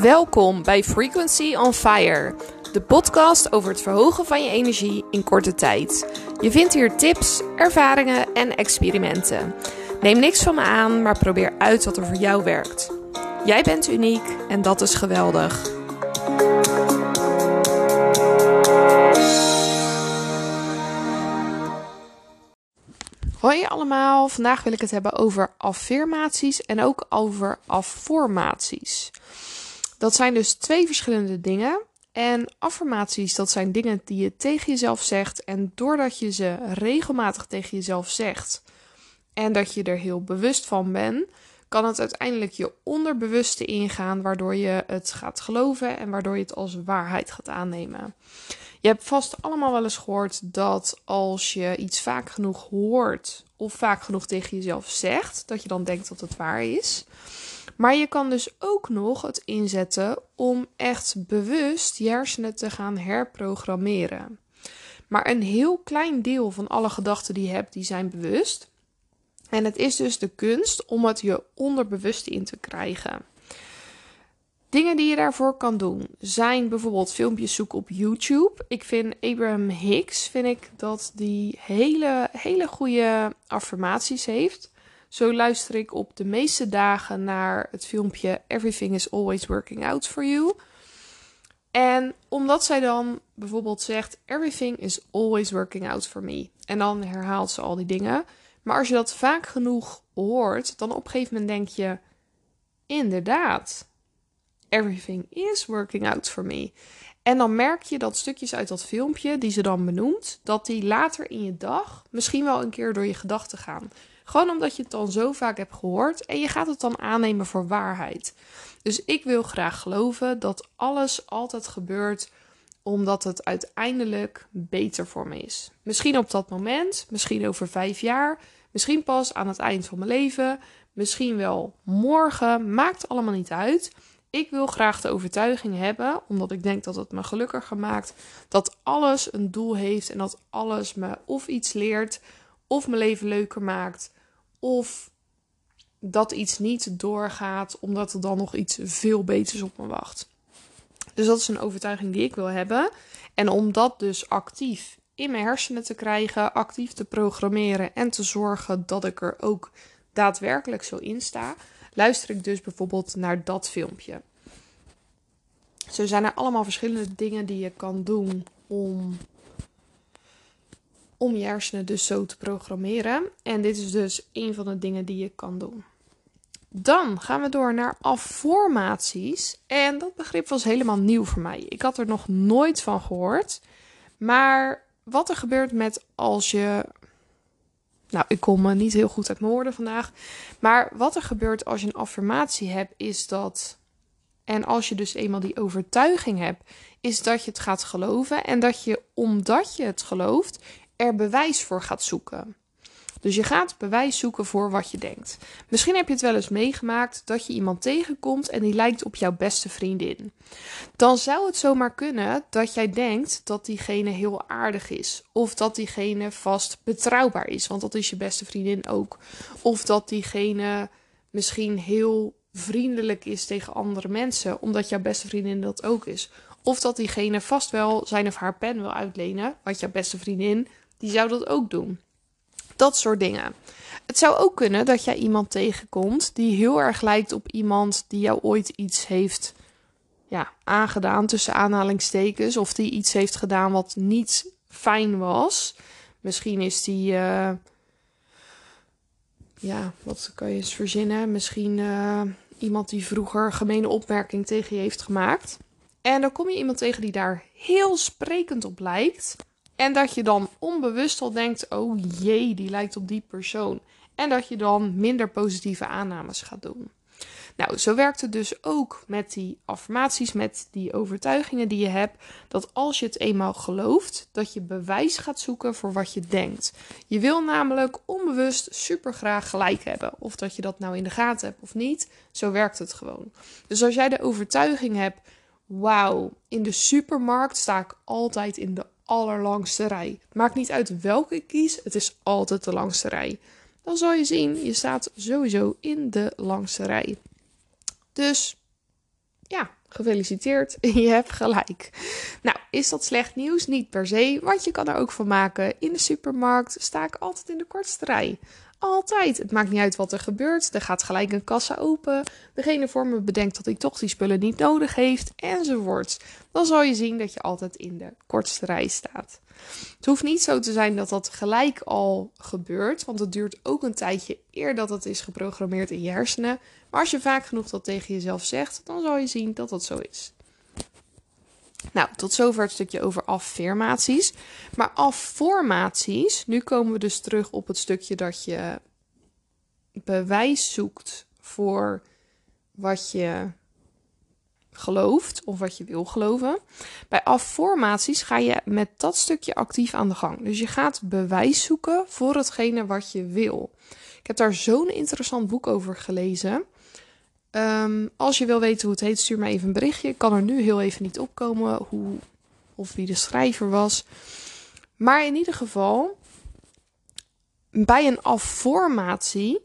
Welkom bij Frequency on Fire, de podcast over het verhogen van je energie in korte tijd. Je vindt hier tips, ervaringen en experimenten. Neem niks van me aan, maar probeer uit wat er voor jou werkt. Jij bent uniek en dat is geweldig. Hoi allemaal, vandaag wil ik het hebben over affirmaties en ook over afformaties. Dat zijn dus twee verschillende dingen. En affirmaties, dat zijn dingen die je tegen jezelf zegt. En doordat je ze regelmatig tegen jezelf zegt en dat je er heel bewust van bent, kan het uiteindelijk je onderbewuste ingaan, waardoor je het gaat geloven en waardoor je het als waarheid gaat aannemen. Je hebt vast allemaal wel eens gehoord dat als je iets vaak genoeg hoort of vaak genoeg tegen jezelf zegt, dat je dan denkt dat het waar is. Maar je kan dus ook nog het inzetten om echt bewust je hersenen te gaan herprogrammeren. Maar een heel klein deel van alle gedachten die je hebt, die zijn bewust. En het is dus de kunst om het je onderbewust in te krijgen. Dingen die je daarvoor kan doen zijn bijvoorbeeld filmpjes zoeken op YouTube. Ik vind Abraham Hicks, vind ik dat die hele, hele goede affirmaties heeft. Zo luister ik op de meeste dagen naar het filmpje Everything is always working out for you. En omdat zij dan bijvoorbeeld zegt: Everything is always working out for me. En dan herhaalt ze al die dingen. Maar als je dat vaak genoeg hoort, dan op een gegeven moment denk je: inderdaad, everything is working out for me. En dan merk je dat stukjes uit dat filmpje, die ze dan benoemt, dat die later in je dag misschien wel een keer door je gedachten gaan. Gewoon omdat je het dan zo vaak hebt gehoord en je gaat het dan aannemen voor waarheid. Dus ik wil graag geloven dat alles altijd gebeurt omdat het uiteindelijk beter voor me is. Misschien op dat moment, misschien over vijf jaar, misschien pas aan het eind van mijn leven, misschien wel morgen, maakt allemaal niet uit. Ik wil graag de overtuiging hebben, omdat ik denk dat het me gelukkiger maakt, dat alles een doel heeft en dat alles me of iets leert, of mijn leven leuker maakt, of dat iets niet doorgaat omdat er dan nog iets veel beters op me wacht. Dus dat is een overtuiging die ik wil hebben. En om dat dus actief in mijn hersenen te krijgen, actief te programmeren en te zorgen dat ik er ook daadwerkelijk zo in sta, luister ik dus bijvoorbeeld naar dat filmpje. Zo zijn er allemaal verschillende dingen die je kan doen om om je hersenen dus zo te programmeren. En dit is dus een van de dingen die je kan doen. Dan gaan we door naar afformaties. En dat begrip was helemaal nieuw voor mij. Ik had er nog nooit van gehoord. Maar wat er gebeurt met als je. Nou, ik kom niet heel goed uit mijn woorden vandaag. Maar wat er gebeurt als je een affirmatie hebt, is dat. En als je dus eenmaal die overtuiging hebt, is dat je het gaat geloven. En dat je, omdat je het gelooft, er bewijs voor gaat zoeken. Dus je gaat bewijs zoeken voor wat je denkt. Misschien heb je het wel eens meegemaakt dat je iemand tegenkomt en die lijkt op jouw beste vriendin. Dan zou het zomaar kunnen dat jij denkt dat diegene heel aardig is. Of dat diegene vast betrouwbaar is, want dat is je beste vriendin ook. Of dat diegene misschien heel vriendelijk is tegen andere mensen, omdat jouw beste vriendin dat ook is. Of dat diegene vast wel zijn of haar pen wil uitlenen, wat jouw beste vriendin die zou dat ook doen. Dat soort dingen. Het zou ook kunnen dat jij iemand tegenkomt die heel erg lijkt op iemand die jou ooit iets heeft ja, aangedaan, tussen aanhalingstekens. Of die iets heeft gedaan wat niet fijn was. Misschien is die. Uh, ja, wat kan je eens verzinnen? Misschien uh, iemand die vroeger gemene opmerking tegen je heeft gemaakt. En dan kom je iemand tegen die daar heel sprekend op lijkt. En dat je dan onbewust al denkt: oh jee, die lijkt op die persoon. En dat je dan minder positieve aannames gaat doen. Nou, zo werkt het dus ook met die affirmaties, met die overtuigingen die je hebt. Dat als je het eenmaal gelooft, dat je bewijs gaat zoeken voor wat je denkt. Je wil namelijk onbewust super graag gelijk hebben. Of dat je dat nou in de gaten hebt of niet. Zo werkt het gewoon. Dus als jij de overtuiging hebt. Wauw, in de supermarkt sta ik altijd in de allerlangste rij. Maakt niet uit welke ik kies, het is altijd de langste rij. Dan zal je zien, je staat sowieso in de langste rij. Dus ja, gefeliciteerd, je hebt gelijk. Nou, is dat slecht nieuws? Niet per se, want je kan er ook van maken. In de supermarkt sta ik altijd in de kortste rij. Altijd. Het maakt niet uit wat er gebeurt. Er gaat gelijk een kassa open. Degene voor me bedenkt dat ik toch die spullen niet nodig heeft. Enzovoorts. Dan zal je zien dat je altijd in de kortste rij staat. Het hoeft niet zo te zijn dat dat gelijk al gebeurt. Want het duurt ook een tijdje eer dat het is geprogrammeerd in je hersenen. Maar als je vaak genoeg dat tegen jezelf zegt, dan zal je zien dat dat zo is. Nou, tot zover het stukje over affirmaties. Maar afformaties, nu komen we dus terug op het stukje dat je bewijs zoekt voor wat je gelooft of wat je wil geloven. Bij afformaties ga je met dat stukje actief aan de gang. Dus je gaat bewijs zoeken voor hetgene wat je wil. Ik heb daar zo'n interessant boek over gelezen. Ehm, als je wil weten hoe het heet, stuur me even een berichtje. Ik kan er nu heel even niet opkomen hoe of wie de schrijver was. Maar in ieder geval, bij een afformatie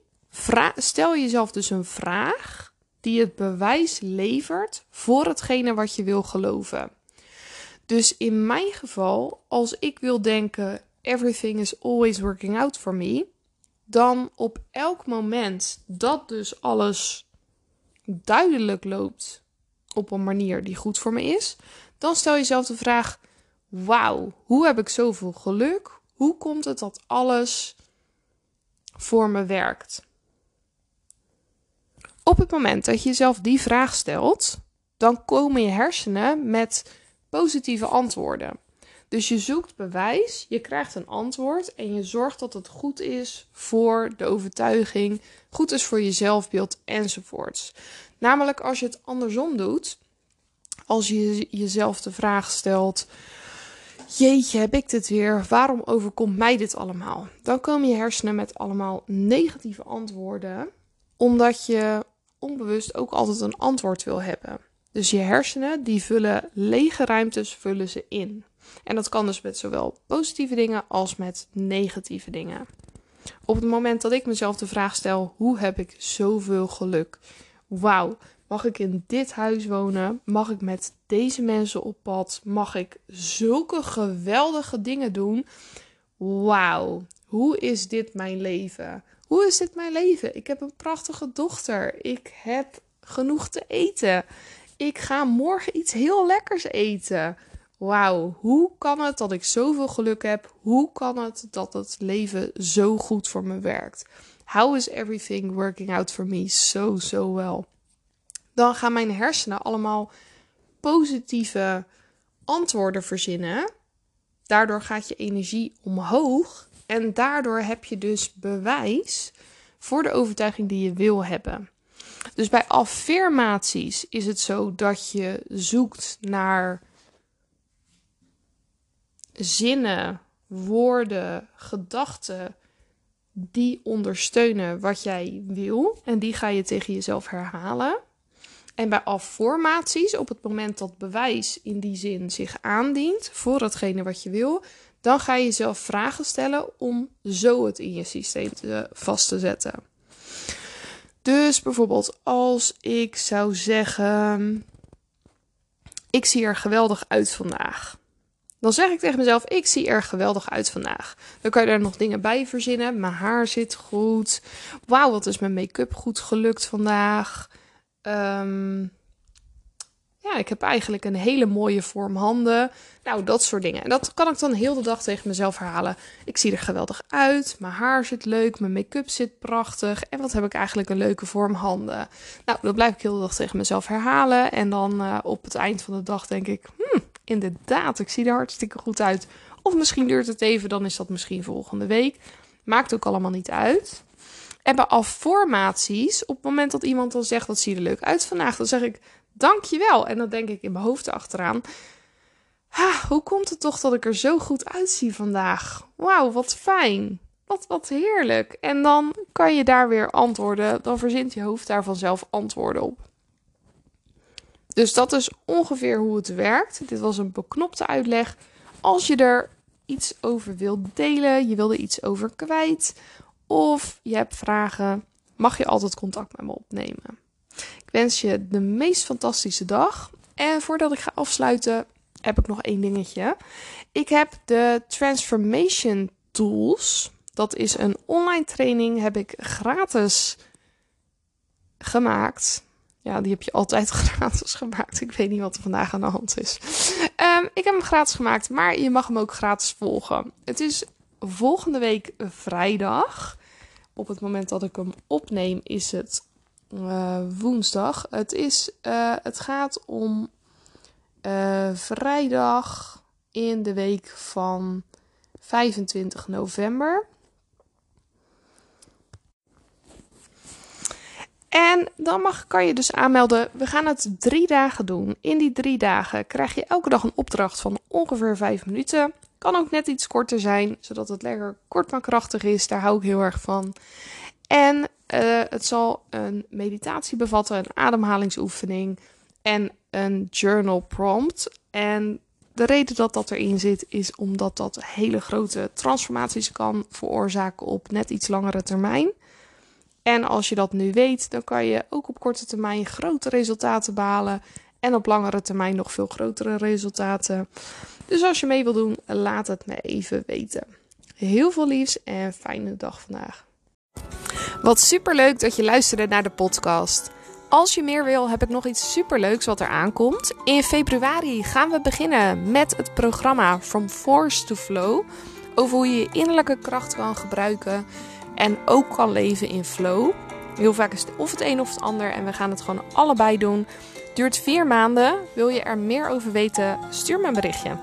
stel jezelf dus een vraag die het bewijs levert voor hetgene wat je wil geloven. Dus in mijn geval, als ik wil denken: everything is always working out for me, dan op elk moment dat dus alles duidelijk loopt op een manier die goed voor me is, dan stel jezelf de vraag: Wauw, hoe heb ik zoveel geluk? Hoe komt het dat alles voor me werkt? Op het moment dat je jezelf die vraag stelt, dan komen je hersenen met positieve antwoorden. Dus je zoekt bewijs, je krijgt een antwoord en je zorgt dat het goed is voor de overtuiging, goed is voor je zelfbeeld enzovoorts. Namelijk als je het andersom doet, als je jezelf de vraag stelt: Jeetje, heb ik dit weer? Waarom overkomt mij dit allemaal? Dan komen je hersenen met allemaal negatieve antwoorden, omdat je onbewust ook altijd een antwoord wil hebben. Dus je hersenen die vullen lege ruimtes vullen ze in. En dat kan dus met zowel positieve dingen als met negatieve dingen. Op het moment dat ik mezelf de vraag stel: hoe heb ik zoveel geluk? Wauw, mag ik in dit huis wonen? Mag ik met deze mensen op pad? Mag ik zulke geweldige dingen doen? Wauw, hoe is dit mijn leven? Hoe is dit mijn leven? Ik heb een prachtige dochter. Ik heb genoeg te eten. Ik ga morgen iets heel lekkers eten. Wauw, hoe kan het dat ik zoveel geluk heb? Hoe kan het dat het leven zo goed voor me werkt? How is everything working out for me so, so well? Dan gaan mijn hersenen allemaal positieve antwoorden verzinnen. Daardoor gaat je energie omhoog. En daardoor heb je dus bewijs voor de overtuiging die je wil hebben. Dus bij affirmaties is het zo dat je zoekt naar zinnen, woorden, gedachten die ondersteunen wat jij wil. En die ga je tegen jezelf herhalen. En bij afformaties, op het moment dat bewijs in die zin zich aandient voor datgene wat je wil, dan ga je jezelf vragen stellen om zo het in je systeem te, vast te zetten. Dus bijvoorbeeld als ik zou zeggen: Ik zie er geweldig uit vandaag. Dan zeg ik tegen mezelf: Ik zie er geweldig uit vandaag. Dan kan je er nog dingen bij verzinnen. Mijn haar zit goed. Wauw, wat is mijn make-up goed gelukt vandaag. Um, ja, ik heb eigenlijk een hele mooie vorm handen. Nou, dat soort dingen. En dat kan ik dan heel de dag tegen mezelf herhalen. Ik zie er geweldig uit. Mijn haar zit leuk. Mijn make-up zit prachtig. En wat heb ik eigenlijk een leuke vorm handen. Nou, dat blijf ik heel de dag tegen mezelf herhalen. En dan uh, op het eind van de dag denk ik... Hmm, inderdaad, ik zie er hartstikke goed uit. Of misschien duurt het even, dan is dat misschien volgende week. Maakt ook allemaal niet uit. En bij afformaties, op het moment dat iemand dan zegt, wat zie je er leuk uit vandaag, dan zeg ik, dankjewel. En dan denk ik in mijn hoofd achteraan, hoe komt het toch dat ik er zo goed uitzie vandaag? Wauw, wat fijn. Wat, wat heerlijk. En dan kan je daar weer antwoorden, dan verzint je hoofd daar vanzelf antwoorden op. Dus dat is ongeveer hoe het werkt. Dit was een beknopte uitleg. Als je er iets over wilt delen, je wil er iets over kwijt, of je hebt vragen, mag je altijd contact met me opnemen. Ik wens je de meest fantastische dag. En voordat ik ga afsluiten, heb ik nog één dingetje. Ik heb de Transformation Tools. Dat is een online training, heb ik gratis gemaakt. Ja, die heb je altijd gratis gemaakt. Ik weet niet wat er vandaag aan de hand is. Ehm, ik heb hem gratis gemaakt, maar je mag hem ook gratis volgen. Het is volgende week vrijdag. Op het moment dat ik hem opneem is het uh, woensdag. Het, is, uh, het gaat om uh, vrijdag in de week van 25 november. En dan mag, kan je dus aanmelden. We gaan het drie dagen doen. In die drie dagen krijg je elke dag een opdracht van ongeveer vijf minuten. Kan ook net iets korter zijn, zodat het lekker kort maar krachtig is. Daar hou ik heel erg van. En uh, het zal een meditatie bevatten, een ademhalingsoefening en een journal prompt. En de reden dat dat erin zit is omdat dat hele grote transformaties kan veroorzaken op net iets langere termijn. En als je dat nu weet, dan kan je ook op korte termijn grote resultaten behalen. En op langere termijn nog veel grotere resultaten. Dus als je mee wil doen, laat het me even weten. Heel veel liefs en fijne dag vandaag. Wat superleuk dat je luisterde naar de podcast. Als je meer wil, heb ik nog iets superleuks wat er aankomt. In februari gaan we beginnen met het programma From Force to Flow. Over hoe je je innerlijke kracht kan gebruiken en ook kan leven in flow. Heel vaak is het of het een of het ander en we gaan het gewoon allebei doen. Duurt vier maanden. Wil je er meer over weten? Stuur me een berichtje.